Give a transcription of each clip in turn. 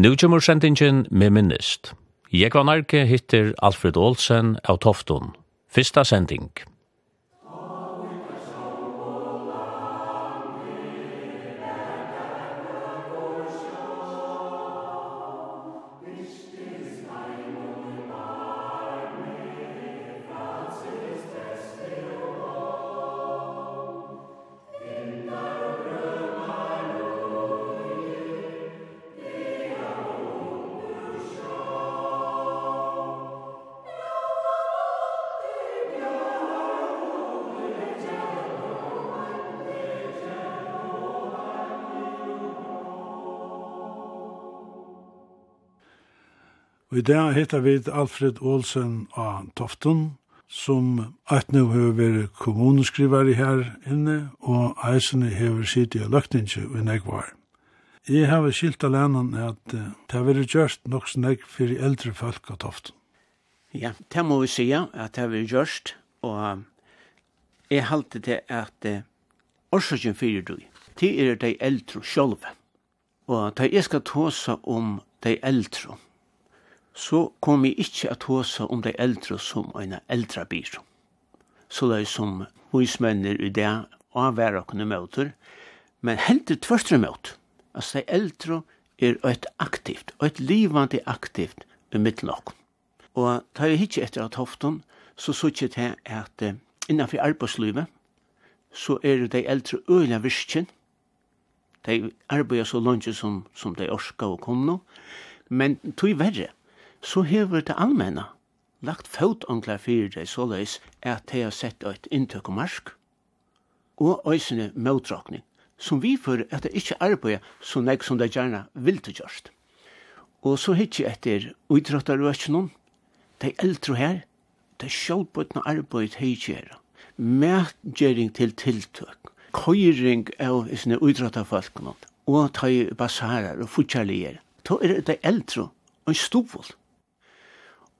Nu kommer sendingen med minnest. Jeg var nærke hittir Alfred Olsen av Tofton. Fyrsta sending. I dag heter vi Alfred Olsen av Tofton, som at nå nu hever kommuneskrivare her inne, og eisene har sitt i løktinge i negvar. Jeg har skilt av alene at det har vært gjørst nok snakk for eldre folk av Tofton. Ja, det må vi si at det har vært gjørst, og jeg halte det at årsøkjen årsaken fyrir du, det er de eldre selv. Og da jeg skal tåsa om de eldre, så kom vi ikkje at hosa om dei eldre som en eldre byr. Så det er som vismenner i det avvær kunne møter, men heldig tvørstre møt. at dei eldre er eit aktivt, eit livande aktivt i midten av. Og tar jeg ikke etter at hofton, så suttet jeg at innanfor arbeidslivet, så er de eldre øyla virkjen. De arbeider så langt som, som de orska og kom no, Men tog verre, så hever det allmenna lagt fotonglar fyrir deg så løys at de har sett eit inntøk og marsk og øysene møtrakning som vi fyrir at det ikkje arbeid så nek som det gjerne vil til gjørst. Og så hitt jeg etter uitrottarøkjennom, de eldre her, de sjålbøtna arbeid hei gjerra, mætgjering til tiltøk, køyring av sine uitrottarfolkene, og ta i basarar og futjarlier, to er de eldre og stovvold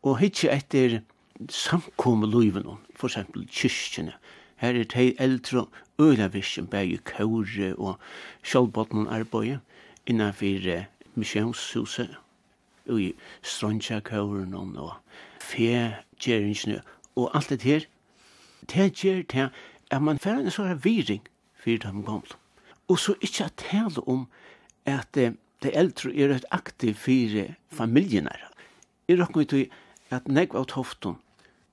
og hitje etter samkomme løyven, for eksempel kyrkjene. Her er de eldre øylavisjen, bare kåre og sjølvbåten arbeid, innanfor eh, misjonshuset, og i strandja kåren og fegjerringene, og alt det her, det gjør det at man får en sånn viring for de gamle. Og så ikke at tale om at eh, de eldre er et aktiv for familien her. Er dere til at negv av tofton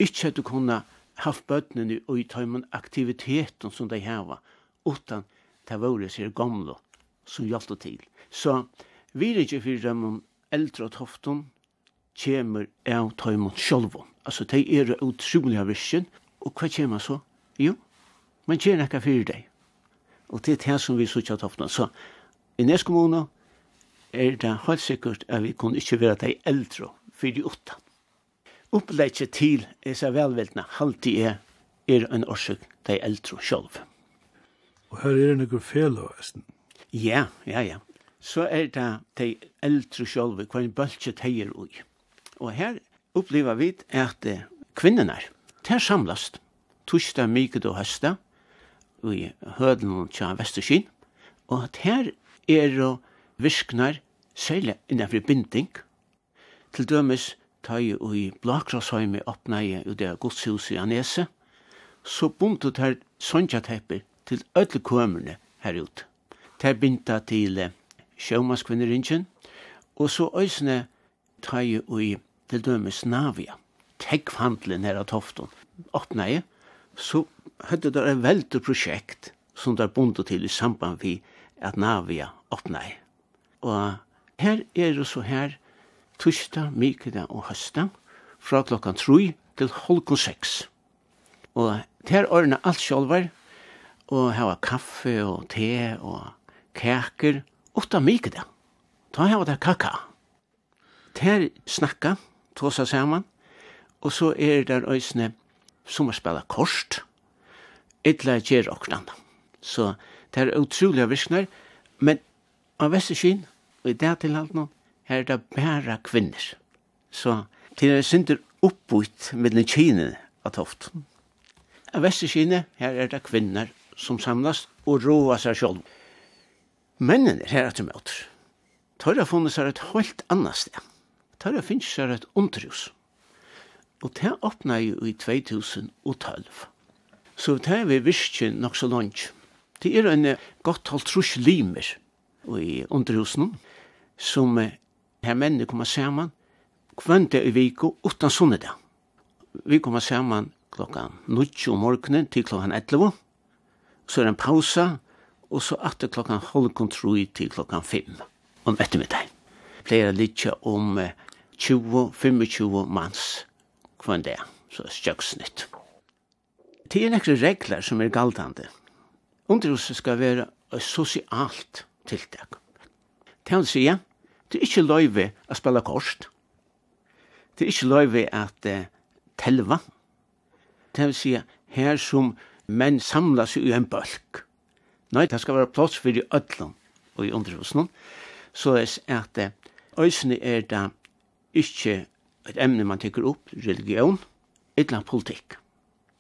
ikkje hadde kunna haft bøtnen og i tøymen aktiviteten som de heva, utan det våre sier gamle som hjalte til. Så vi er ikke fyrir dem om eldre av tofton kjemer av tøymen sjolvon. Altså, de er utrolig av visjen, og hva kjemer så? Jo, men kjer nekka fyrir deg. Og det er det som vi sutja tofton. Så i neste kommune er det helt sikkert at vi kunne ikke være de eldre fyrir utan opplegget til disse velveldene alltid er, er en årsøk de eldre selv. Og her er det noen feløsten. Ja, ja, ja. Så er det de eldre selv, hva en bølge teier ui. Og her opplever vi at kvinnerne, de samlast, torsdag, mykje og høsta, i høden tja Vesterskinn, og at her er virknar, særlig innenfor binding, til dømes ta i i Blakrasheimi oppnei ut av godshuset i Anese, så buntu ter sonjatepper til ödle kømerne her ut. Ter binta til sjømaskvinneringen, og så øysene ta i i til dømes Navia, tekkvandlen her av Tofton, oppnei, så hadde det en veldig prosjekt som der bundu til i samband vi at Navia oppnei. Og her er det så her tushta, mikida og høsta, fra klokkan 3 til holkon seks. Og ter ordna alt sjálvar, og hava kaffe og te og kaker, åtta mikida. Ta hava det kaka. Ter snakka, tåsa saman, og så er der øysne som har spela korst, etla gjer oknanda. Så det er utrolig virknar, men av Vesterskyn, og i det til alt noen, her er det bare kvinner. Så det er synder oppbytt mellom kynene av toft. Av vestekynene, her er det kvinner som samlas og roa seg selv. Mennene er her at de møter. Tar jeg funnet seg et helt annet sted. Tørre finnes seg et underhus. Og det åpnet jo i 2012. Så det er vi visst nok så langt. Det er en godt holdt trus limer i underhusen som her mennene kommer sammen kvönda i viko utan sunnedag. Vi kommer saman klokkan 9 om morgenen til klokkan 11. Så er det en pausa, og så atter klokkan halv kontroi til klokkan 5 om ettermiddag. Pleier litja om 20-25 mans det, så er stjøksnitt. Det er nekre regler som er galtande. Underhuset skal være sosialt tiltak. Det vil sige, Det er ikke løyve å spille kost. Det er ikke løyve at uh, telva. Det vil si, her som menn samlas i en bølg. Nei, det skal være plass for i ødlom og i underhusen. Så er at uh, øysene er da ikke et emne man tykker opp, religion, etla politikk.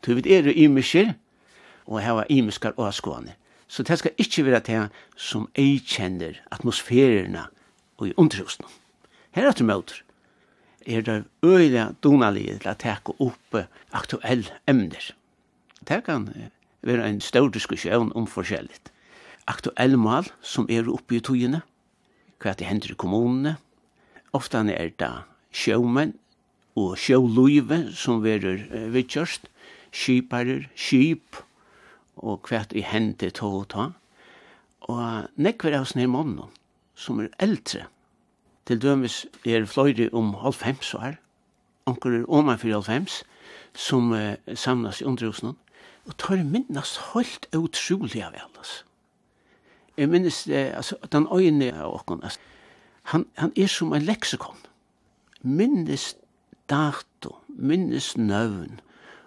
Du vet, er imisker, og hava imiskar og skåne. Så det skal ikke være det som ei kjenner og i underhusen. Her etter møter er det øyelig donalige til å teke opp aktuelle emner. Det kan være en stor diskusjon om forskjellig. Aktuelle mål som er oppe i togene, hva det hender i kommunene, ofte er det sjømenn og sjøløyve som verer vidtjørst, skiparer, skip, og hva det hender tog og ta. Og nekver av sånne månene som er eldre. Til dømes er fløyre om halvfems år, anker er om for halvfems, som uh, samlas i underhusen, og tar minnes helt utrolig av alles. Jeg minnes eh, altså, den øyne av åkken, altså, han, han er som en leksikon. Minnes dato, minnes nøvn,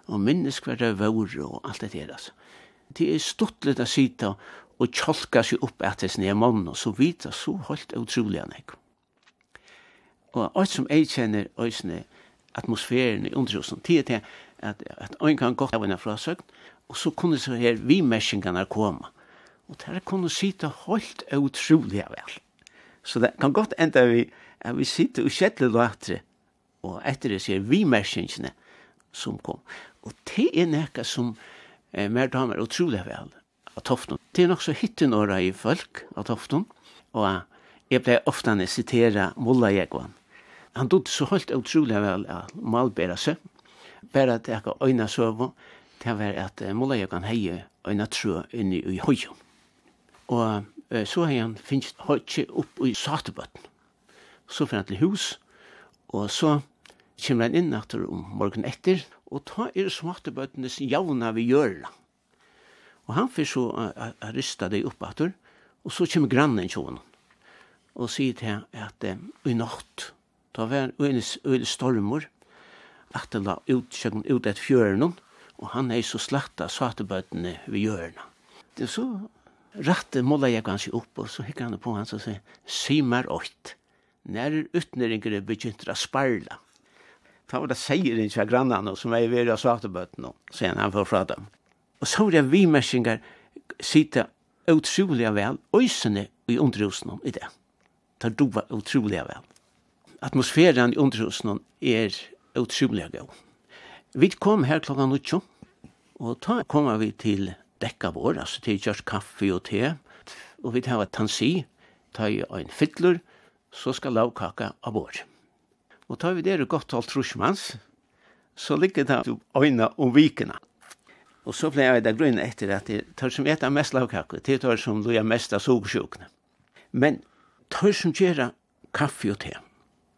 og minnes hver det vore og alt det der, altså. Det er stuttlet å sitte og tjolka seg opp etter sin nye og så vita så holdt utrolig han ikke. Og alt som jeg kjenner øysene atmosfæren i underhusen, tid til at, at øyn kan gå av en frasøgn, og så kunne så her vimersingene komme. Og der kunne sitte holdt utrolig vel. Så det kan godt enda vi at vi sitter og kjettler latre, og etter det ser vimersingene som kom. Og det er nekka som eh, mer damer utrolig vel av Tofton. Det er nok så hittenåra i folk av Tofton, og jeg ble ofte sitera Mulla Jekvann. Han dod så holdt utrolig vel av Malbera seg, bare at jeg kan øyne sove, det var at Mulla Jekvann heie øyne trø inni i høyen. Og så har han finnst høytje opp i Satebøtten. Så fyrir han til hus, og så kommer han inn etter om morgen etter, og ta er Satebøttenes javna vi gjørla. Og han får så uh, rysta det opp atur, og så kommer grannen til honom og sier til at uh, i natt, da var øyne stormor, at det la ut, ut et fjøren, og han er så slakta satebøtene ved hjørna. Det så rette måla jeg ganske opp, og så hikker han på hans og sier, «Si mer åkt, når utnæringere begynt å sparla.» Ta var det seier ikke av grannene som er ved satebøtene, sier han for fra dem og så er det vimersinger sitte utrolig vel, øysene i underhusen i det. Det doa utrolig vel. Atmosfæren i underhusen er utrolig god. Vi kom her klokka 9, og da kommer vi til dekka vår, altså til kjørs kaffe og te, og vi tar tansi, tar en fytler, så skal lavkaka av vår. Og tar vi det godt alt trusjmanns, så ligger det øyne om vikene. Og så ble jeg da grunn etter at det tar som etter mest lavkake, det tar som loja mest av sugesjukene. Men tar som gjør kaffe og te,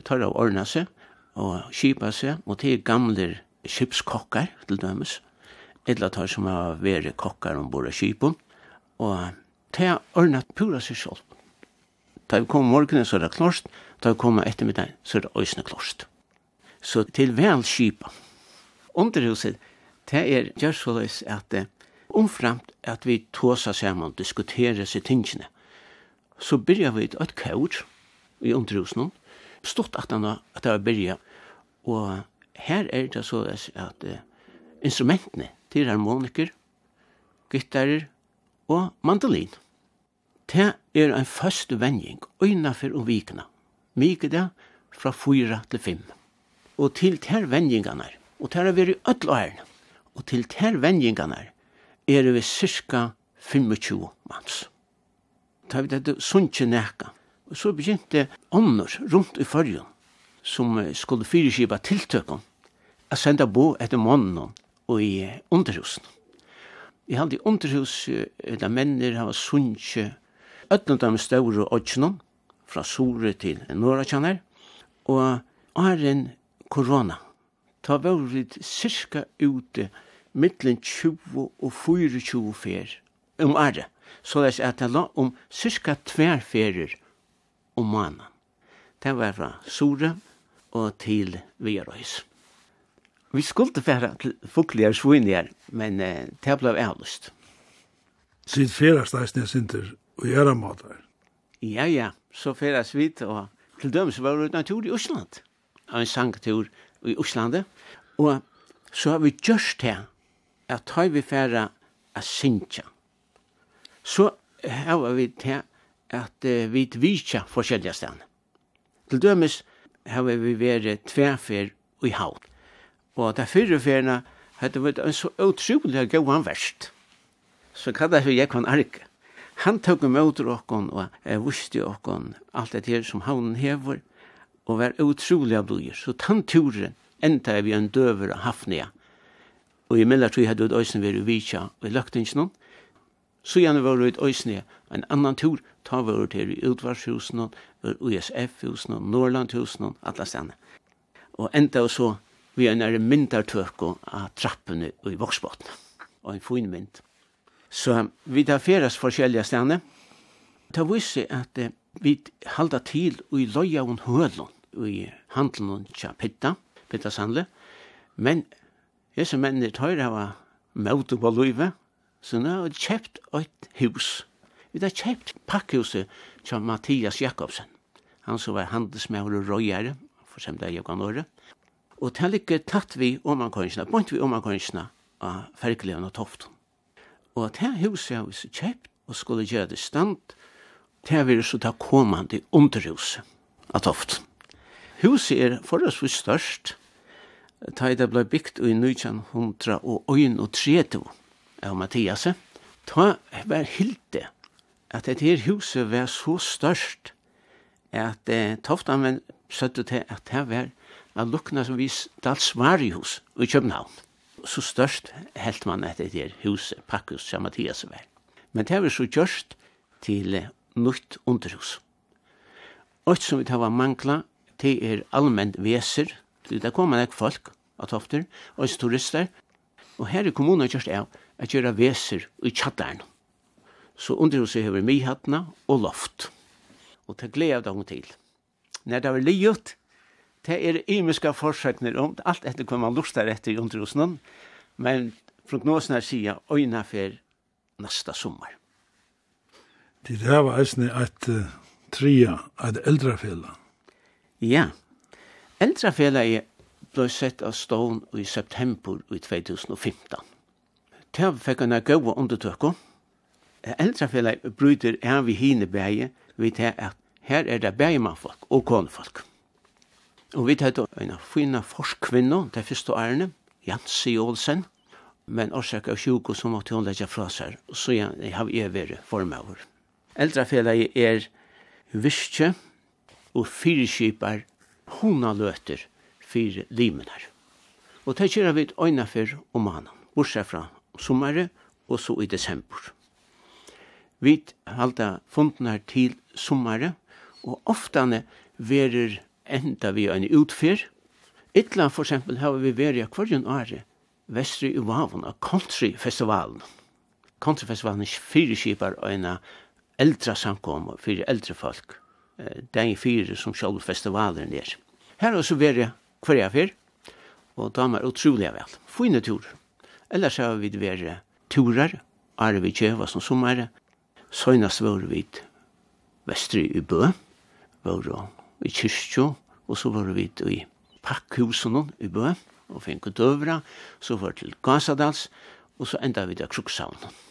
tar av ordna seg og kjipa seg, og te gamle kipskokkar til dømes, eller tar som har vært kokkar ombord av kjipen, og te ordna pura seg selv. Da vi kommer morgenen så er det klart, da vi kommer ettermiddag så er det øysene klart. Så til vel kipa. Underhuset, det er gjør såleis at omframt at vi tåsa saman, diskuterer seg tingene, så byrja vi et kaur i underhusen, stått at han at det var byrja, og her er det så at uh, instrumentene til harmoniker, gittarer og mandolin. Det er en fast vending, øyna for vikna, vikene. Mike det fra 4 til 5. Og til ter vendingene, og ter har vært i ødel årene og til ter vendingene er vi cirka 25 mans. Da vi det sunnkje neka. Og så begynte ånder rundt i fyrjun som skulle fyrirskipa tiltøkken a senda bo etter månen og i underhusen. Vi hadde i underhus da mennir hava sunnkje ötlen dem større odjnum fra Sore til Norra kjanner og åren korona ta var vit cirka ute mittlen 20 og 24 fer om året. Så det er at det la om cirka tver ferer om måneden. Det var fra Sore og til Vierøys. Vi skulle færa til fukligar svinjar, men eh, det ble avlyst. Sitt ferast eisne sinter og gjøre matar. Ja, ja, så ferast vi og til dømes var det naturlig i Osland en sangtur i Oslandet. Og så har vi gjørst det at tar vi færa a sinja. Så har vi det at vi vitja forskjellige stedene. Til dømes har vi vært tverfer i haut. Og det fyrre ferna hadde vært en så utrolig gauan verst. Så kallet vi Jekon Arke. Han tok med åter okkon og eh, vusti okkon alt det her som havnen hever og var utrolig blodjer. Så tannturen enda vi en døver av Hafnia. Og i mellomtid hadde vi øyne vært vitja og i løktingen. Så gjerne var vi øyne en annan tur, ta vi over i utvarshusen, USF-husen, Norrlandhusen, alle stedene. Og enda og så vi er nær myndartøk av trappene i voksbåten. Og en fin mynd. Så vi tar feras forskjellige stedene. Det viser at vi halda til i loja og hølun i handelen og tja pitta, pitta sandle. Men hese mennene tøyre hava møte på løyve, så nå har kjøpt et hus. Vi har kjøpt pakkehuset tja Mathias Jakobsen. Han som var handelsmæver og røyere, for sem det er jokan åre. Og til ikke tatt vi omankøynsene, bort vi omankøynsene av fergeleven og toften. Og til huset har vi kjøpt og skulle gjøre det stand, det vil så ta komande underhuset at ofte. Huset er forholdsvis størst, da det ble bygd i 1931 av Mathias, da var hilde at dette her huset var så størst at eh, Toftan var søtte til at det var at lukna som vis Dalsvarihus i København. Så størst helt man etter det huset, Pakkus, som Mathias var. Men det var så gjørst til nytt underhus. Ocht som vi tar var mangla, det er allmenn veser, til det kommer nek folk av tofter, og turister, og her i kommunen kjørst av at gjøre veser i tjattaren. Så underhuset hever mihattna og loft. Og det gleder jeg dem til. Når det var livet, det er imiska forsøkner om alt etter hva man lustar etter i underhusen, men prognosen her sier øyna for neste sommer. Det der var eisne et uh, tria, et eldrafela. Ja, eldrafela er blei sett av stån i september i 2015. Det fikk han er gode undertøkker. Eldrafela bryter er vi hine bæge, vi tar at her er det bægemannfolk og konefolk. Og vi tar en fina forskvinna, det første årene, Jansi Olsen, men årsak av 20 som måtte hun legge fra seg, så jeg har jeg vært formover. Eldrafelaget er viske og fyrskipar hona løter fyrir limenar. Og det kjera vi øyna for om mannen, bortsett fra sommare og så i desember. Vi halda fundnar til sommare, og oftane verer enda vi en utfyr. Ytla, for eksempel, har vi verer kvarjen åre vestri i Vavon av countryfestivalen. Countryfestivalen er fyrskipar øyna eldra samkom fyrir eldre folk eh, dagin fire som sjálf festivalen er. Her har så veri hverja fyr, og damar utrolig vel. Fyne tur. Ellers har vi veri turar, Arvi Kjeva som sommer, søgnast var vi vestri i Bø, var i kyrkjo, og så var vi i pakkhusen i Bø, og fink døvra, så var til Gasadals, og så enda vi til Krukshavnen.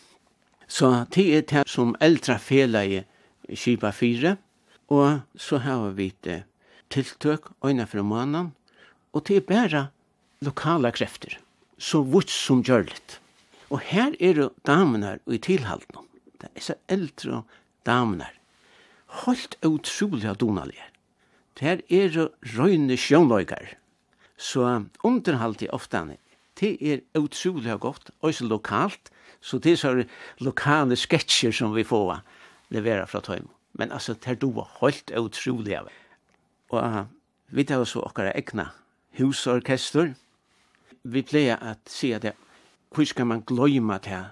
Så det er det som eldre felage kipa fire, og så har vi det tiltøk øyne fra måneden, og det er bare lokale krefter, så vart som gjør litt. Og her er det damene i tilhalden, det er så eldre damene, holdt utrolig donalige. Der er det røyne sjønløyger, så underhalde ofte det er utrolig godt, også lokalt, Så det er så lokale sketsjer som vi får levera fra tøym. Men altså, det du var helt utrolig av. Og uh, vi tar så okkara egna husorkester. Vi pleier at si at hvor skal man gløyma til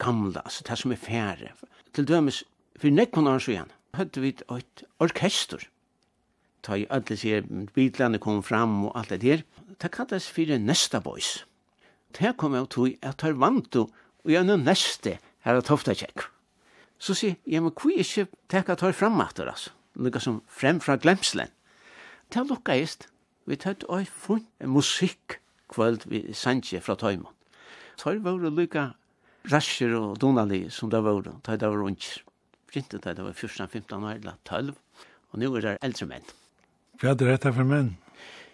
gamla, altså det som er færre. Til dømes, for nekkon år så igjen, høyde vi et orkester. Ta i alle sier, bitlande kom fram og alt det der. Det kallas for Nesta Boys. Det kom jeg til at her vant du og jeg er noe neste her av tofta kjekk. Så sier jeg, ja, men hvor er ikke teka tar fram atter, altså? Lukka som frem fra glemselen. Det lukka eist, vi tatt oi funn musikk kvöld vi sanje fra tøymon. Tøy var lukka rasjer og donali som det var, tøy det var unger. Brinte tøy det var 14-15 år, eller 12, og nu er det eldre menn. Hva er dette for menn?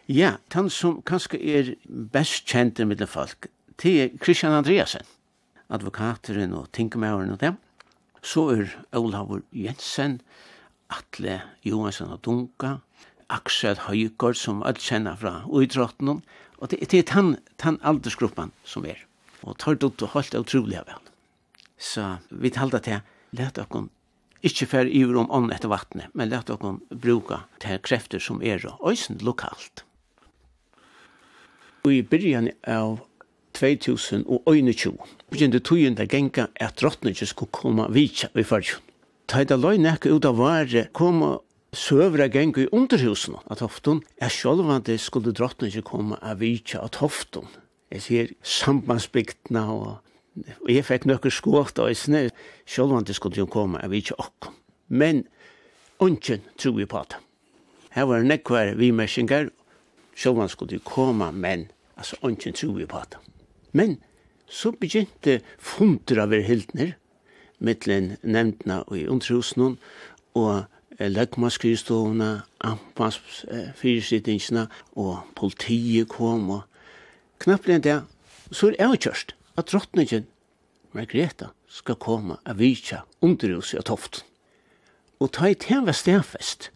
Ja, han som kanskje er best kjent i middelfolk, det er Christian Andreasen advokateren og tinkemæren og dem. Så er Olavur Jensen, Atle Johansen og Dunga, Aksel Høygård som alle kjenner fra uidrotten, og det, det er den, den aldersgruppen som er. Og tar det og holdt det utrolig vel. Så vi talte til, let dere ikke fer i om ånd etter vattnet, men let dere bruka til krefter som er og øysen lokalt. Og i byrjan av 2021. Begynte tøyen til genga at drottningen skulle komme vidtja i fargen. Ta da løy nekka ut av vare koma søvra genga i underhusen at hofton, er sjolvande skulle drottningen komme av vidtja av Tofton. Jeg sier sambandsbygdene og Og jeg fikk nøkker skått og isne, selv om det skulle jo komme, jeg vet ikke okk. Men, ungen tror vi på det. Her var nekvar vi mersinger, selv om det skulle jo komme, men, altså, ungen tror vi på det. Men så begynte funter av hildner, mittlen nevntna og i underhusen, og legmaskrivstovene, ampas eh, fyrsittingsene, og politiet kom, og knappt enn det, så er det kjørst at drottningen Margrethe skal komme av vitja underhuset av toft. Og ta i tema stedfest,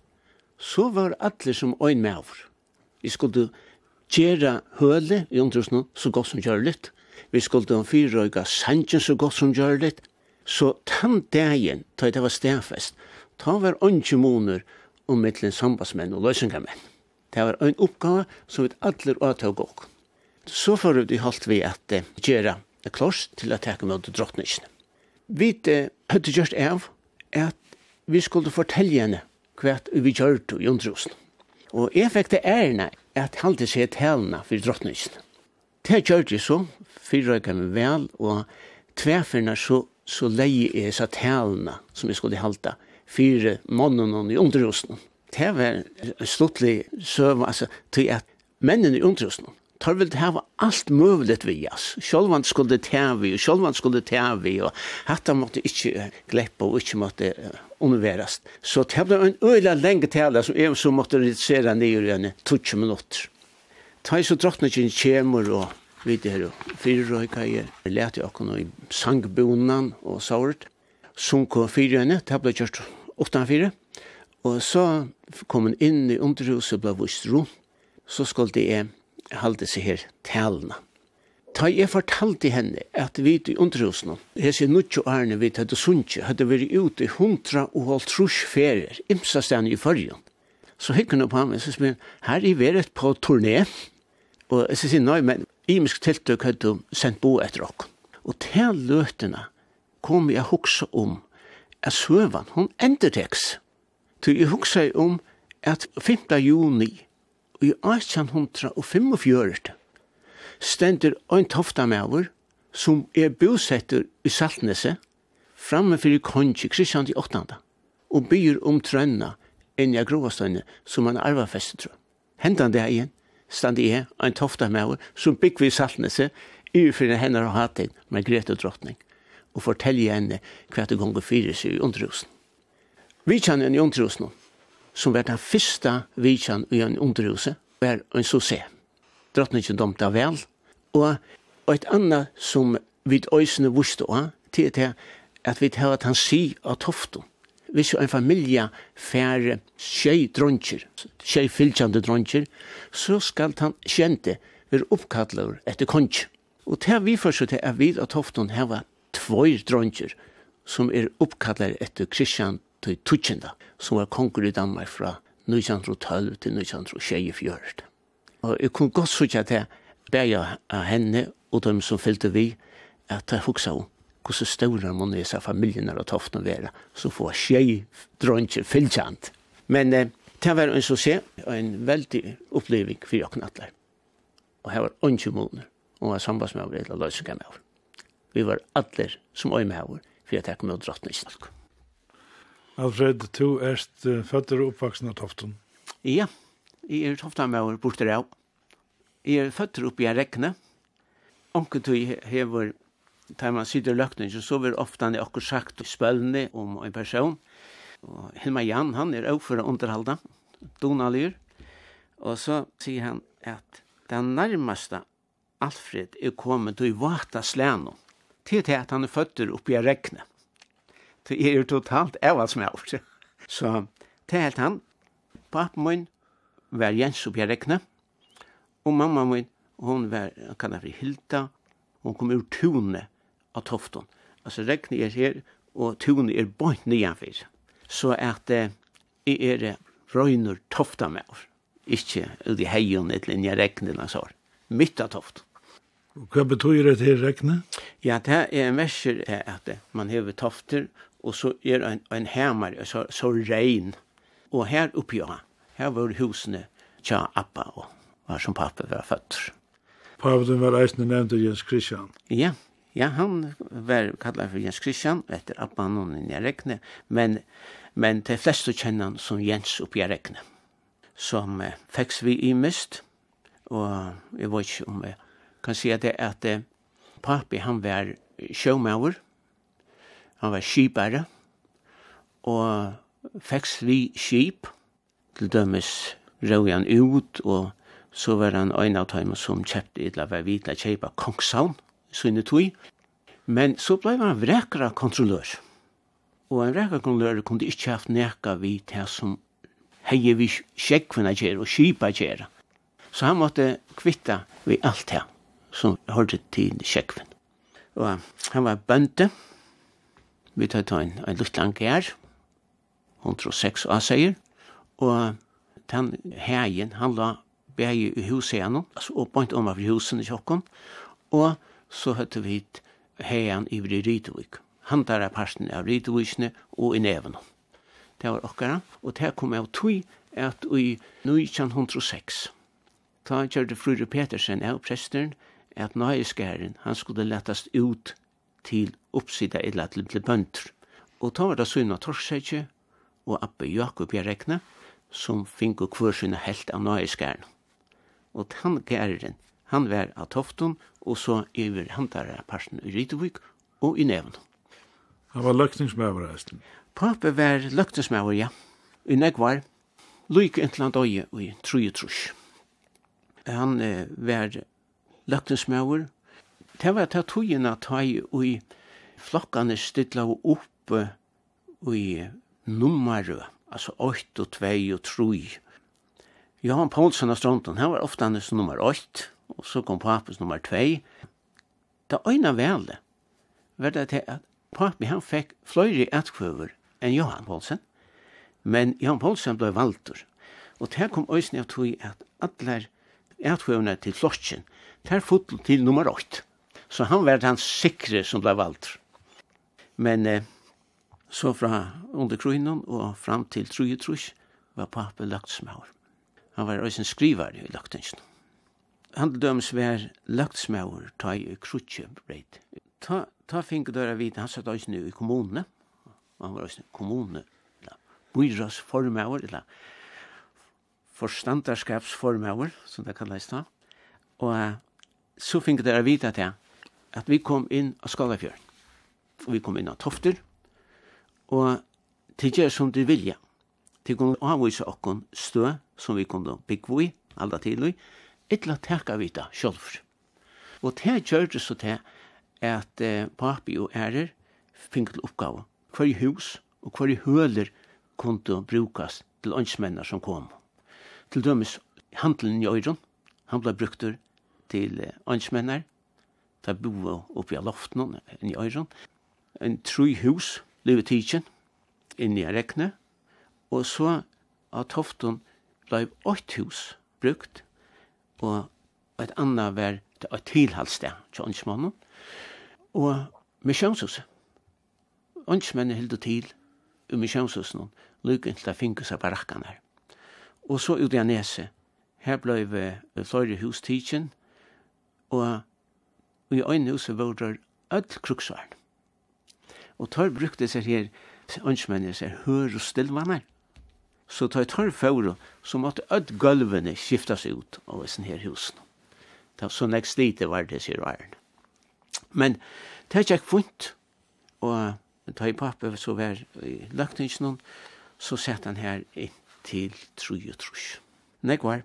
så var alle som øyn med over. Vi skulle gjøre høle i omtrusene så godt som gjør litt. Vi skulle ha fire øyne sanjen så godt som gjør litt. Så den dagen, da det var stedfest, ta var ønske måneder om mittlen sambandsmenn og løsningermenn. Det var en oppgave som vi alle åter å gå. Så får vi holdt vi at uh, gjøre det klart til å takke med drottningene. Vi hadde gjort av at vi skulle fortelle henne hva vi gjør det i omtrusene. Og jeg fikk det ærene at halde seg talene for drottningen. Det gjør det så, fyrrøyka meg vel, og tverferne så, så leie jeg seg talene som jeg skulle halta, fire månene i underhusen. Det var en sluttlig søv, altså, til at mennene i underhusen, tar vel det var allt möjligt vi oss. Sjølvand skulle det vi, og sjølvand skulle det vi och hatta måtte inte gleppe, och inte måtte omverast. Så det ble en øyla lenge tale som jeg så måtte redusere ned i henne 20 minutter. Ta i så drottene kjemur og vidt her og fyrir røyka i her. Jeg lærte jo akkurat i sangbonan og såret. Sunko fyrir henne, det ble kjørt utanfyrir. Og så kom hun inn i underhuset og ble vist rundt. Så skulle jeg halde seg her talene. Ta jeg fortalte henne at vi i underhusene, jeg sier nuttjo ærene vi hadde sunnje, hadde vært ute i hundra og holdt trus ferier, imsa stedene i fyrjen. Så hikker hun opp ham, jeg sier, her er vi rett på turné, og jeg sier, nei, men imisk tiltøk hadde sendt bo etter okken. Og til løtene kom jeg hoksa om at søvan, hun enderteks. Så jeg hoksa om at 5. juni i 1845 stendur ein tofta mever som er bosettur i Saltnese framme fyrir kongi Kristian i 8. og byr om trønna enn jeg grovastøyne som han arva festetru. Hentan det igjen, stand i ein tofta mever som bygg vi Saltnese i fyrir hennar og hatin med Grete drottning og fortelje henne hva det gonger fyrir seg i underhusen. en i nå, som var den første vitjan i en underhuset, var en sosé. Drottningen domte vel, Og, og et annet som vi øysene vuste av, til det at vi tar at han si av toftum. Hvis jo en familie fær tjei dronkjer, tjei fylkjande dronkjer, så skal han kjente være oppkallar etter konj. Og til vi først til at vi av toftum heva tvoi dronkjer som er oppkallar etter Kristian til Tutsjenda, som var konger i Danmark fra 1912 til 1924. Og jeg kunne godt sutja til bæja av henne og dem som fyllte vi, at jeg hugsa om hvordan større må nesa familien og toften være, så får tjei dronje fylltjant. Men eh, det var en så se, og en veldig oppleving for jeg knattler. Og her var ondje måneder, og var sambandsmøver eller løsningamøver. Vi var alle som øy med øymøver, for jeg takk med å drottne i snakk. Alfred, du er uh, føtter og oppvaksen av toften. Ja, jeg er toften med å borte av. Jeg er føtter oppe i en rekne. Onkel tog hever, tar man sitter løkning, så vil ofte han i akkur sagt spølne om en person. Og Hilma Jan, han er også for å underhalda, donalyr. Og så sier han at den nærmeste Alfred er kommet til vata slæno, til til at han er føtter oppe i rekne. Det er jo totalt avhalsmævr. Så til helt han, pappen min var Jens oppe i rekne, Og mamma min, hon var, kan jeg Hilda, hon kom ur tunet av tofton. Altså regnet er her, og tunet er bort nyanfyr. Så at eh, jeg er røyner tofta med oss. Ikke ut i heion et linje regnet hans år. Mitt av tofton. Og hva betyr det til regnet? Ja, det er en verser at man hever tofter, og så er en, en hemar, så, så regn. Og her oppi, her var husene tja appa og var som pappa var født. Paven var eisne nevnt Jens Christian. Ja, ja han var kallad for Jens Christian etter Abba och Nina Rekne, men, men de flesta kjenner han som Jens upp i Rekne, som eh, fäcks vi i mist, og jeg vet ikke om jeg kan si det at eh, papi han var sjømauer, han var skipare, og feks vi skip, til dømes røg han ut og så var han ein av dem som kjøpte eller var vitla kjeipa Kongsavn, sunne tui. Men så blei han vrekra kontrollør. Og en vrekra kontrollør kunne ikke haft neka vi til som hei vi sjekkvinna kjer og kjipa kjer. Så han måtte kvitta vi alt det som hørte til sjekkvinn. Og han var bønte, vi tar ta en, en lutt lang seks av avseier, og den heien, han la bægi i husen, altså point om av husen i tjokken, og så høtte vi heian i Rytevik. Han tar av parsten av Rytevikene og i neven. Det var okkara, og det kom av tog at i 1906, ta kjørte Frure Petersen av presteren, at nøyeskæren, han skulle lettast ut til oppsida eller til, til bønder. Og ta var det Sunna torsetje og Abbe Jakob Jarekne, som finko kvørsina helt av nøyeskæren og han gæren, han var av Tofton, og så iver hantare parten i Rytevik og i Nevn. Han var løkningsmøver, Esten. Pape var løkningsmøver, ja. I Negvar, Luik Entland Øye i Trujetrush. Han eh, var løkningsmøver. Det var til togene ta i og flokkene stilla opp i nummerø, altså 8 og 2 og 3 Johan Poulsen av Stronten, han var ofte hans nummer 8, og så kom papus nummer 2. Da øyna velde var det til at papi han fikk fløyre etkvøver enn Johan Poulsen, men Johan Poulsen ble valtur. Og det kom øyne av tog at alle etkvøvene til flokken, der fotl til nummer 8. Så han var den sikre som ble valtur. Men eh, så fra under kronen og fram til 33 var papi lagt smaur. Han var også en skrivar i løgtingsen. Han døms dømes var løgtsmauer ta i krutje breit. Ta, ta fink døra vidt, han satt også i kommunene. Han var også kommune, byrås formauer, eller forstandarskapsformauer, som det kalles da. Og så fink døra vidt at jeg, at vi kom inn av Skalafjörn, Og vi kom inn av Tofter. Og til gjør som de vilja. Til å avvise okkon stø som vi kunde byggva i, alla tidlig, etla teka vita sjolvr. Og det gjørte så til at eh, papi og ærer fink til oppgave. Hver hus og hver høler kunne brukas til åndsmennar som kom. Til dømes handelen i øyron, han ble bruktur til åndsmennar, ta boa oppi av loften i øyren. En tru hus, livet tidsen, inn i rekne, og så av toften blev åkt hus brukt, og et annet var et tilhalssted til åndsmannen, og misjonshuset. Åndsmennene hilde til i misjonshuset, lykken til å finne seg barakkene her. Og så ut i Anese, her ble flere hus tidsen, og i øynene huset var det ødel kruksvaren. Og tar brukte seg her, åndsmennene seg, hør og stillvannet, så tar jeg tørr for, så måtte ødt gulvene skiftes ut av sin her husen. Det var så nekst lite var det, sier Arne. Men det er ikke funnet, og da i pappa så var i løgtingsen, så sett han her inn til tru og trus. Nek var.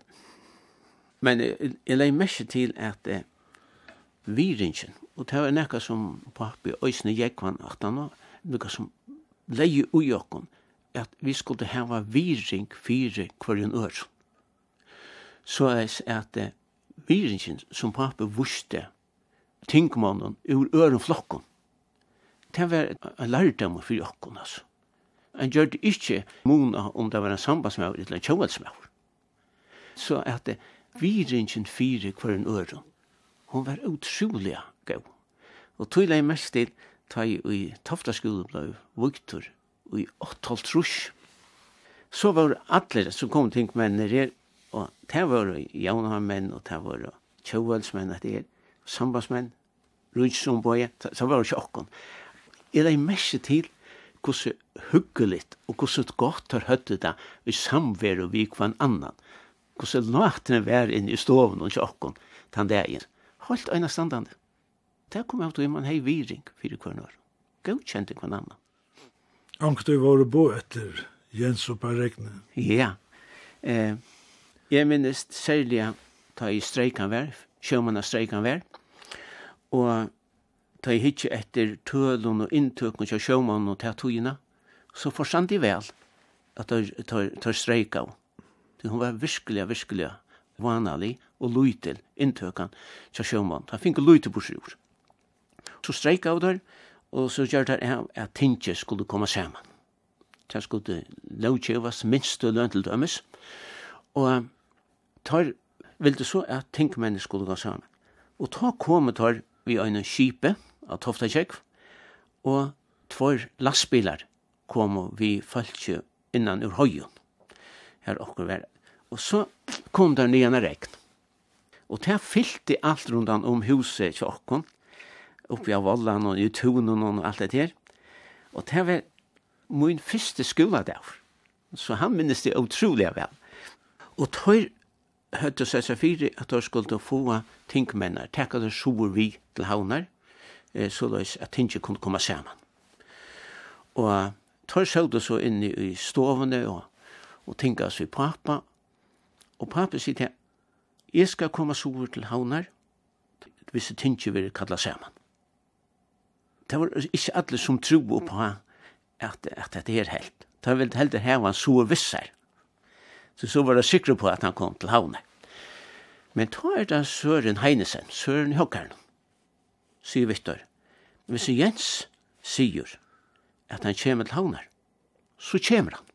Men jeg legger mest til at eh, viringen, og det var nekka som pappa i øysene gikk vann at han var, nekka som leie ui okken, at vi skulle hava viring fire kvarjen ør. Så er at uh, viringen som pappa vuste tingmannen ur øren flokken, det var en lærdom for jokken, altså. Han gjør det ikke mona om det var en sambandsmaur eller en kjøvelsmaur. Så at uh, viringen fyrir kvarjen ør, hon var utrolig gav. Og tog jeg mest til ta i taftaskolen blei vuktur i 8-12 Så var alle som kom til mennene her, og det var javnarmenn, og det var kjøvelsmenn, det er sambandsmenn, rutsomboje, så var det ikke sjokken. Jeg legger mest til hvordan hyggeligt og hvordan godt har høtt det i samverd og vi kvann annan. Hvordan låtene var inne i stoven og sjokken den dagen. Holdt øyne standande. Det kom av til man hei viring fyrir kvarnår. Godkjente kvann annan. Ankt du var bo etter Jens og Regne? Ja. Eh, jeg minnes særlig ta i streikan vær, sjømanna streikan vær, og ta i hitje etter tølen og inntøkken til sjømannen og teatogina, så forstand de vel at ta streika. Hun var virkelig, virkelig vanalig og løytel inntøkken til sjømannen. Han fikk løyte på sjur. Så streika av der, og så gjør det at tinget skulle komme sammen. Det skulle lovkjøves minste løn til dømes, og tar vilde så at tingmennene skulle gå sammen. Og ta kom tar vi øyne kjipe av Tofta Kjekv, og tvær lastbilar kom vi falskje innan ur høyen. Her okkur var. Og så kom der nye regn. Og det fyllte alt rundan om huset til okkur, uppe av Vallan og i Tunen og alt det her. Og det var min første skoledag. Så han minnes det utrolig vel. Og tøyr høyde seg seg fire at de skulle få tingmennar, takk det de sjoer vi til havnar, så løs at tinget kunne komme sammen. Og tøyr sjøvde så inn i stovene og, og tinget oss i pappa, og pappa sier til jeg skal komme sjoer til havnar, hvis det tinget vil kalla sammen det var ikke alle som tro på at, at dette er helt. De ville heller var han så visser. Så så var det sikre på at han kom til havnet. Men ta er det Søren Heinesen, Søren Høkkeren, sier Victor. Hvis Jens sier at han kommer til havnet, så kommer han.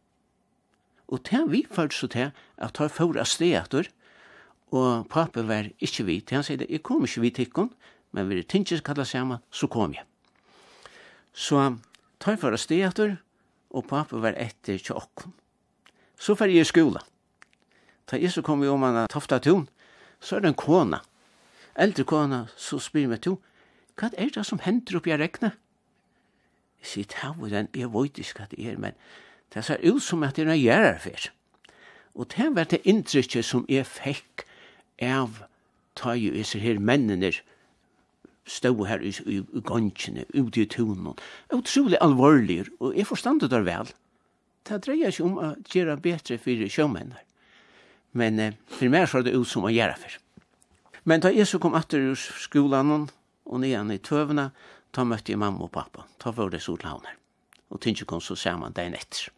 Og til vi følte så til at han får av sted og papen var ikke vidt. Han sier, jeg kommer ikke vidt ikke, men vi er tinskje kallet sammen, så kom jeg. Så tar jeg for å steg etter, og pappa var etter til åkken. Så fer jeg i skolen. Da jeg så kom vi om han tofta tun, så er det en kona. Eldre kona, så spyr meg to, hva er det som hender oppi jeg rekne? Jeg sier, ta hvor den, jeg vet ikke hva det er, men det ser ut som at det er noe gjerrar fyr. Og det var det inntrykket som jeg fikk av ta jo disse her mennene stå her i, i, i gongene, ute i tunen. Utrolig alvorlig, og jeg forstand det vel. Det dreier seg om å gjøre bedre for sjømennene. Men eh, for meg så er det ut som å gjøre for. Men da jeg så kom etter ur skolan og nyan i tøvene, da møtte jeg mamma og pappa. Da var det solhavner. Og tinge kom så sammen dagen etter.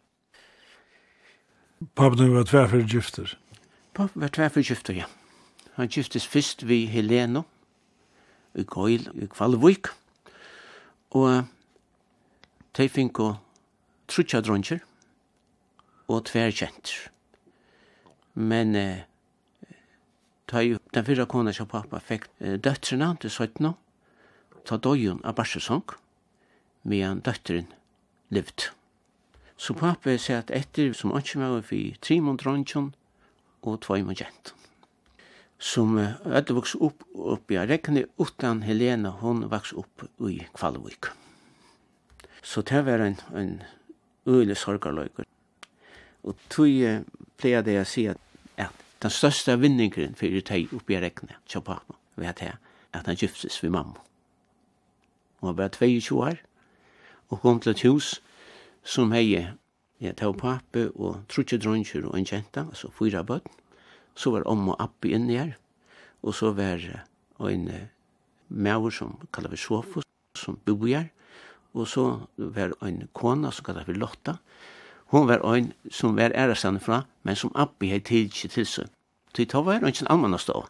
Pappa var tverfer gifter? Pappa var tverfer gifter, ja. Han giftes først vi Heleno, i Gøyl i Kvalvik. Og de fikk å trutja dronjer og tver kjent. Men eh, ta jo den fyrra kona som pappa fikk eh, døtrena til 17 ta døyen av barsesong medan døtteren levd. Så pappa sier at etter som 8 var vi 3 dronjen og 2 måneder som ødde vokste opp oppe i Rekne, utan Helena, hon vokste opp i Kvalvik. Så det var en, en øyelig sorgarløyker. Og tog uh, pleia det jeg sier at den største vinningren for fyrir teg oppe i Rekne, tja pappa, vet jeg, at han gyftes ved mamma. Hun var bare 22 år, og kom til et hus som hei, ja, tja pappa og trutje dronjer og en kjenta, altså fyra bøtten, så var om og appi inni her, og så var en maur som kallar vi Sofus, som bor her, og så var en kona som kallar vi Lotta, hon var en som var ærestande fra, men som appi hei tidsi til seg. Til ta var en annan stå.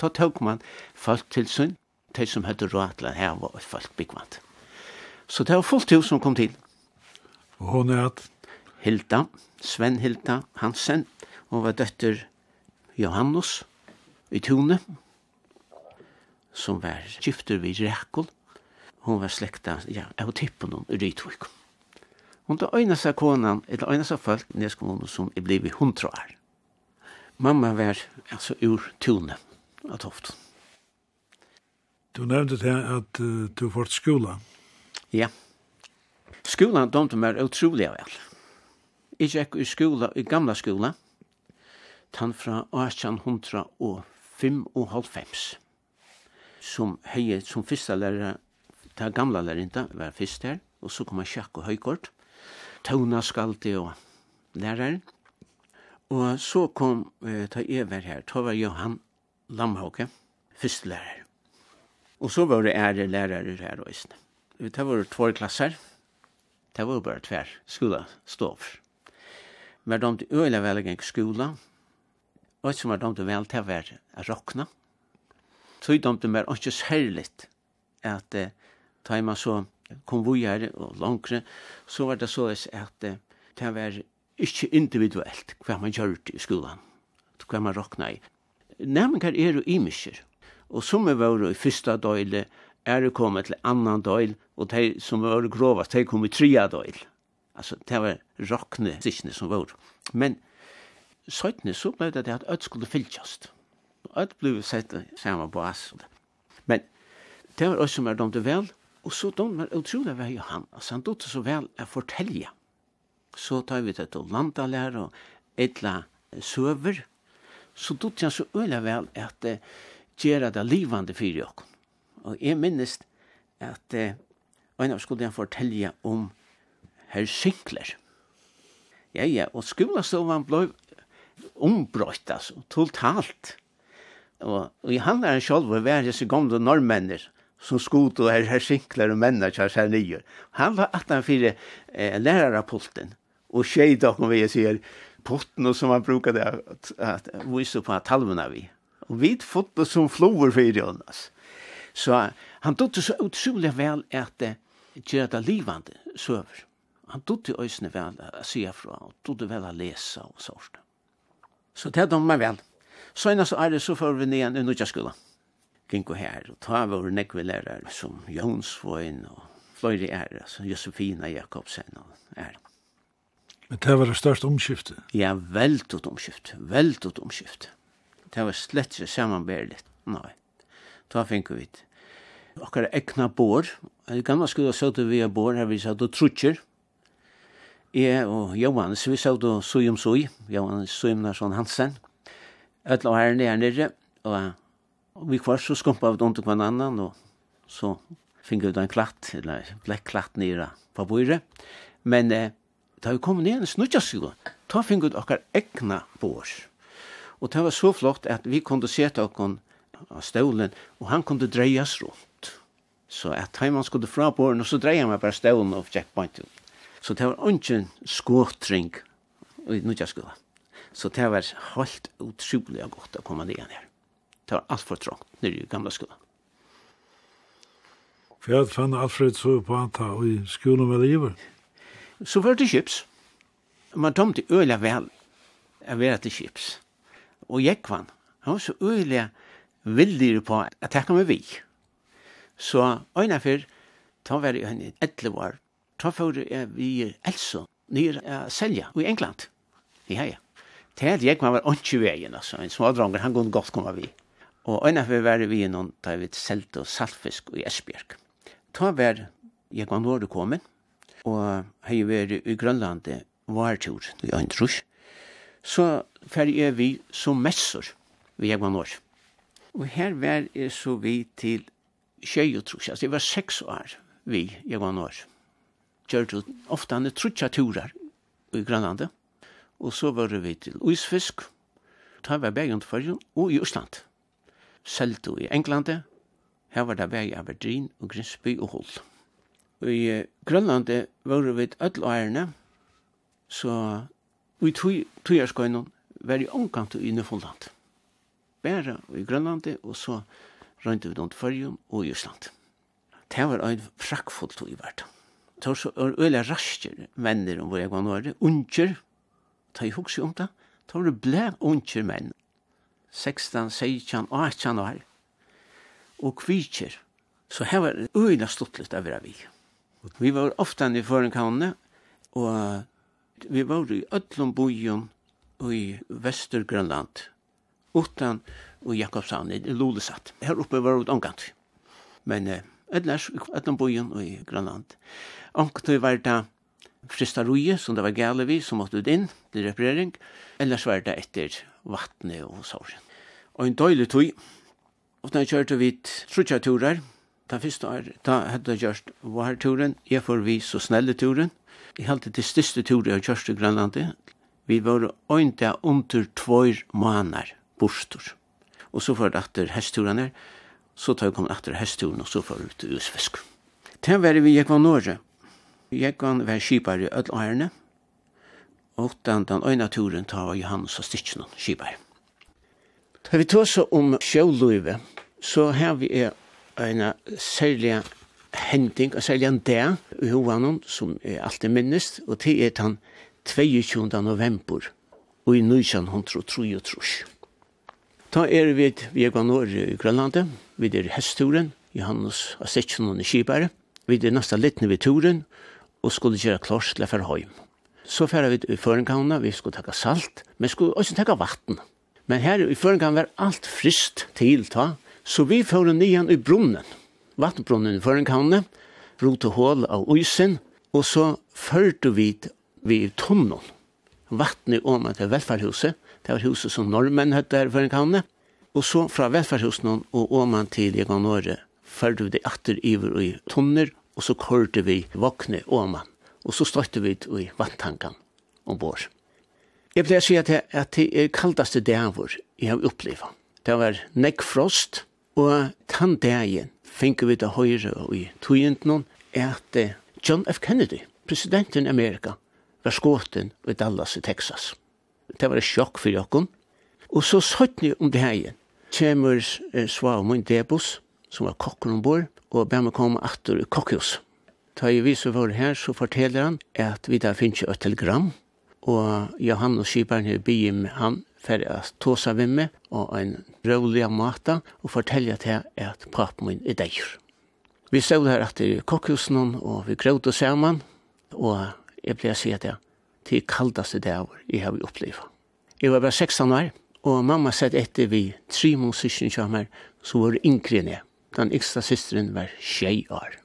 Ta tåg man folk til seg, de som høyde råd til at her var folk byggvant. Så det var fullt hus som kom til. Og hon er at? Hilda, Sven Hilda Hansen, hon var døtter Johannes i Tune, som var gifter vid Rekol. Hon var slekta, ja, av tippen hon Rytvik. Hon var øyne seg konan, eller øyne seg folk, neskommunen som er blivet hundra år. Mamma var altså ur Tune, av Toft. Du nevnte det at uh, du fått skola. Ja. Skolan domte meg utrolig vel. Jeg gikk i skola, i gamla skola, tann fra 1895 som heie som fyrsta lærere, ta gamla lærinta var fyrst her og så kom han sjakk og høykort tona skaldi og lærare og så kom eh, ta ever her ta var Johan Lamhauke fyrst lærare og så var det ære lærere her og isne det var två klasser det var bare tvær skola stov men de øyla velgeng skola og som var domte vel til å være råkna. råkne. Så domte meg ikke særligt at eh, ta man så konvojer og langre, så var det så at eh, det var ikke individuelt hva man gjør i skolan, hva man råkna i. Nærmengar er jo imisker, og som er vore i fyrsta døyle, er det kommet til annan døyl, og de som var grovast, de kom i tria døyl. Altså, det var råkne sikkene som var. Men søytene så ble det at ødt skulle fylkjast. Ødt ble sett samme bas. Men det var også mer domte vel, og så domte var utrolig var han. Altså han domte så vel å fortelle. Så tar vi det til landalær og etla søver. Så domte han så øyla vel at uh, gjøre det livande fyrir jokken. Og jeg minnes at uh, en av skulle han fortelle om herr Sinkler. Ja, ja, og skolastovan ble ombrøtt, altså, totalt. Og, og i han selv var det disse gamle norrmenner, som skot og her, her sinkler og menner kjær seg nye. Han var 18-4 eh, lærerapulten, og tjej da vi og sier, potten som han brukade at, at, at vise på talmene vi. Og vi fått det som flover for Jonas. Så han dotte så utrolig vel at eh, gjør det livande søver. Han dotte det øyne vel å si fra, og dotte vel å lese og sånt. Så det dømmer meg vel. Så enn så er det så får vi ned i nødja skola. Gink og her, og ta vår nekve lærere som Jonsvoin og Fløyre er, altså Josefina Jakobsen og er. Men det var det største omskiftet? Ja, veldig omskift, veldig omskift. Det var slett ikke sammenbærlig, nei. Da finner vi det. Okkar ekna bor, i gamla skola søtte vi er bor her vi satt og trutjer, Jeg og Johannes, vi så da om Suj, Johannes Sujumnarsson Hansen, ødla og herren er nere, og vi kvar så skumpa av dumt og hver annan, og så finner vi da en klatt, eller blekk klatt nere på bordet. Men eh, da vi kom ned en snudjaskjå, ta finner vi okkar egna bor. Og det var så flott at vi kunne seta okkon av stålen, og han kunne dreias rundt. Så at han skulle fra båren, og så dreier man bare stålen og checkpointen. Så det var ikke skåtring i Nudjaskolen. Så det var helt utrolig godt å komme ned her. Det var alt for trångt nere i gamla skolan. Hva fann Alfred så på han ta i skolen med livet? Så var det kjips. Man tomte øyla vel å være til kjips. Og jeg kvann. Han var så øyla villig på at jeg kom med vi. Så øyna fyr, ta var jeg en 11 år ta for jeg vi Elso, nyr uh, selja i England. Ja, ja. Det er jeg var ikke veien, altså. En smådranger, han kunne godt komme vi. Og en av vi var vi noen da vi selte og saltfisk i Esbjerg. Ta var jeg var nå du kom, og hei var i Grønland var tur i Øndrus. Så fer jeg vi som messer vi jeg var når. Og her var jeg så vi til 20 trus, altså jeg var seks år vi jeg var når gjør du ofte han er trutja turer i Grønlandet. Og så var vi til Isfisk, ta var begge under og i Østland. Selto i Englandet, her var det begge av Verdrin og Grinsby og Hull. Og i Grønlandet var vi til öll så vi tog togjerskøynen var i omkant i Nøfolland. Bæra i Grønlandet, og så rønte vi under fyrrjun og i Østland. Det var en frakkfullt i verden tar så er øyla rasker venner om hvor jeg var nåre, unger, ta i hukse om det, tar det ble unger menn, 16, 16, 18 år, og kvitser, så her var det stått litt av vi. Vi var ofte i forenkanne, og vi var i Ødlom bojen i Vestergrønland, utan og Jakobshavn, i Lulesat. Her oppe var det omgant. Men eh, Ellers, utan bojen og i Grønland. Omkring var det fristaroje, som det var gale vi, som måtte ut inn til reparering. Ellers var det etter vattnet og sorgen. Og en døylig tog, og da kjørte vi trutja turer, da første år, da hadde jeg gjort varturen, jeg får vi så snelle turen. Jeg halte det største turen jeg har gjort i Grønlandet. Vi var øynte under tvær måneder, bostor. Og så var det etter hestturen her, så tar jeg kom etter hestturen og så får ut usfisk. Det var vi gikk var Norge. Gikk var var skipar i ødel årene, og den, den øyne turen tar Johannes og Stitchen og skipar. Da vi tar så om sjøløyve, så har vi en særlig hending, og særlig en dag i hovedet, som er alltid minnest, og det er den 22. november, og i 1933. Ta er vi vi går norr i Grønlandet, vi er hestturen, Johannes av Sitchen og Skibære, vi er nasta litne ved turen, og skulle gjøre klars til for høym. Så færre vi i Førenkanna, vi skulle takka salt, men skulle også takka vatten. Men her i Førenkanna var alt frist til ta, så vi fører nian i brunnen, vattenbrunnen i Førenkanna, rote hål av uisen, og så førte vi vi i tunnel, vattnet om til velferdhuset, Det var huset som normen hette her for en kanne. Og så fra velferdshusene og åman til Jeganåret førte vi det atter iver i tunner, og så kørte vi våkne åman. Og så støtte vi i vattankan ombord. Jeg pleier å si at det, at det er kaldaste dævor jeg har opplevd. Det var nekkfrost, og tann dagen finner vi det høyre og i togenten at John F. Kennedy, presidenten i Amerika, var skåten i Dallas i Texas det var et sjokk for jokken. Og så satt ni om det her igjen. Kjemur eh, svar om min debus, som var kokken ombord, og ber meg komme atter i kokkehus. Da jeg viser for her, så forteller han at vi da finner et telegram, og Johannes Kiparen har bygget med han for å ta seg med meg, og en rolig måte, og fortelle til at papen min er deg. Vi stod her etter kokkhusen, og vi gråd sammen, og jeg ble å si at jeg til kaldaste dagur jeg har opplevd. Jeg var bare 16 år, og mamma sett etter vi tre måneder kommer, så var det yngre enn jeg. Den yngste systeren var 6 år.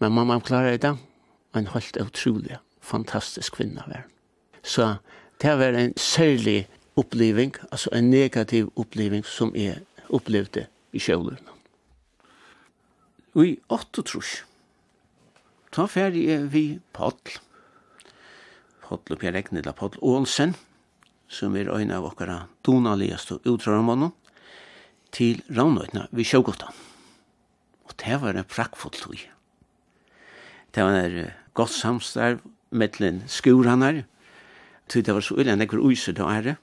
Men mamma klarer det, og en holdt utrolig fantastisk kvinne var. Så det var en særlig oppleving, altså en negativ oppleving som jeg opplevde i kjølerne. Og i 8 trus, ta ferdig vi Paddel, Podl Per Regnila Podl Olsen, som er øyne av okkara donaligaste utrørmånen, til Ravnøytna vi Sjøgåta. Og det var en prakkfull tog. Det var en godt samstarv mellom skurene, til det var så ulen ekkur uiser da ære.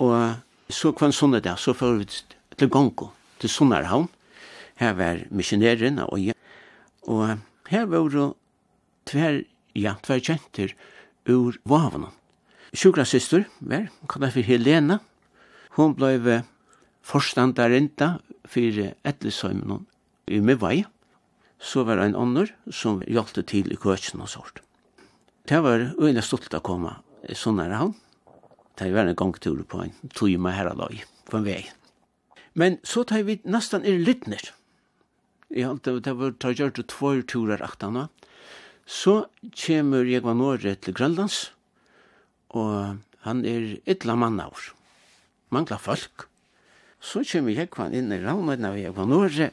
Og så kvann sånne dag, så får vi til Gongo, til Sunnarhavn. Her var misjonæren av Øye. Og her var det tver, ja, tver kjenter, ur vavene. Sjukra syster, ver, kallar for Helena, hon blei forstandarinda fyrir etlesøymen i Mivai. Så var ein annor som hjalte til i køkken og sort. Det var øyne stolt å komme sånn her han. Det var en gangtur på en tøyma her dag, på en vei. Men så tar vi nesten i lyttner. Jeg halte det var tar gjort två turer aktana. Så kommer jeg var nåre til Grønlands, og han er ytla mannaur. Mangla folk. Så kommer jeg var inn i ravnøyden og jeg var nåre,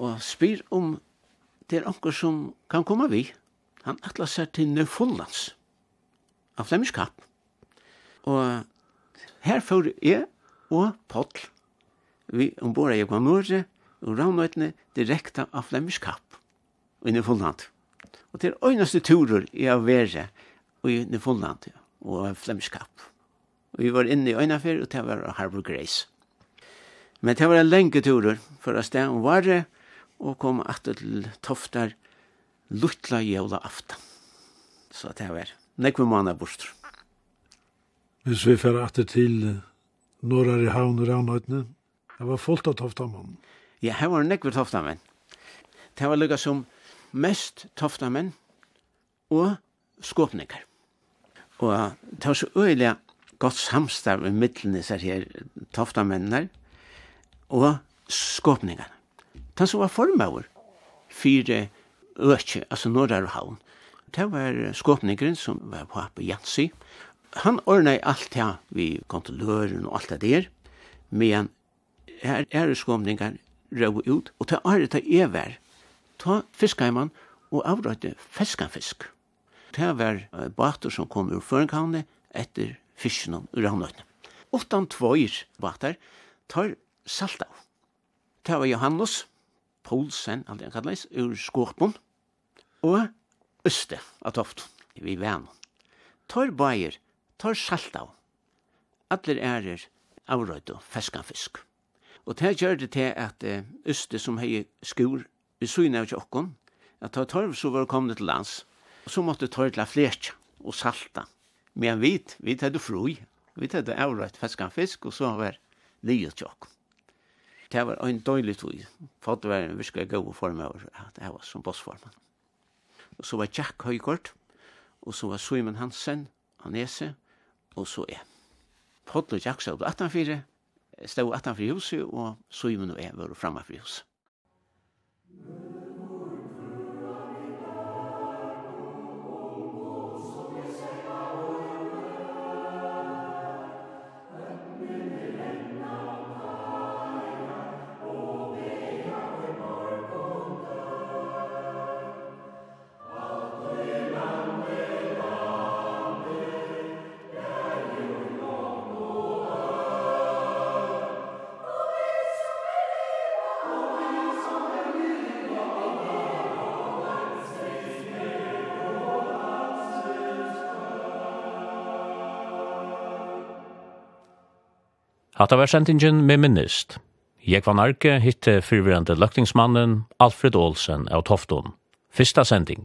og spyr om det er anker som kan komme vi. Han atla seg til Nøfollands, av Flemingskap. Og her får jeg og Potl, vi ombord av nåre, og Ravnøytene, direkte av Flemingskap, og Nøfolland. Og Og til øyneste turer i av være i Nifunland og Flemskap. Og vi var inne i øynafer, og det var Harbour Grace. Men det var en lenge turer for å stå om vare, og kom etter til Toftar luttla jævla aftan. Så det var nekve måneder bort. Hvis vi fer etter til Norra i havn og Ravnøytene, det var fullt av Toftamann. Ja, her var nekve Toftamann. Det var lukka som mest toftamenn og skåpningar. Og det var så øyelig godt samstarv i middelen seg her toftamennene og skåpningene. Den som var formauer fire økje, altså Norrar og Havn, det var skåpningeren som var på Ape Jansi. Han ordnet alt det vi kontrolløren og alt det der, men her er skåpningar røv ut, og det er det er vær ta fiskeimann og avrøyde feskanfisk. Det var bater som kom ur førenhavnet etter fisken om Ravnøyne. Åttan tvøyr bater tar salt av. Det var Johannes, Poulsen, alt det kalles, ur Skåpen, og Øste av Tofton, vi venn. Tar bajer, tar salt av. Atler ærer avrøyde feskanfisk. Og det gjør det til at Øste som hei skur vi syna av tjokken, at ta torv så var kommet til lands, og så måtte torv til flertja og salta. Men vi, vi hadde frui, vi hadde avrøyt feskan fisk, og så var livet tjokken. Det var en døylig tog, for det var en virkelig god form av at jeg var som bossformen. Og så var Jack Høygård, og så var Simon Hansen, Anese, og så jeg. og Jack stod 18-4, stod 18-4 huset, og Simon og jeg var fremme for huset. Amen. Hatta var sendingen med minnist. Jeg var narke hitte fyrvirrande løktingsmannen Alfred Olsen av Tofton. Fyrsta sending.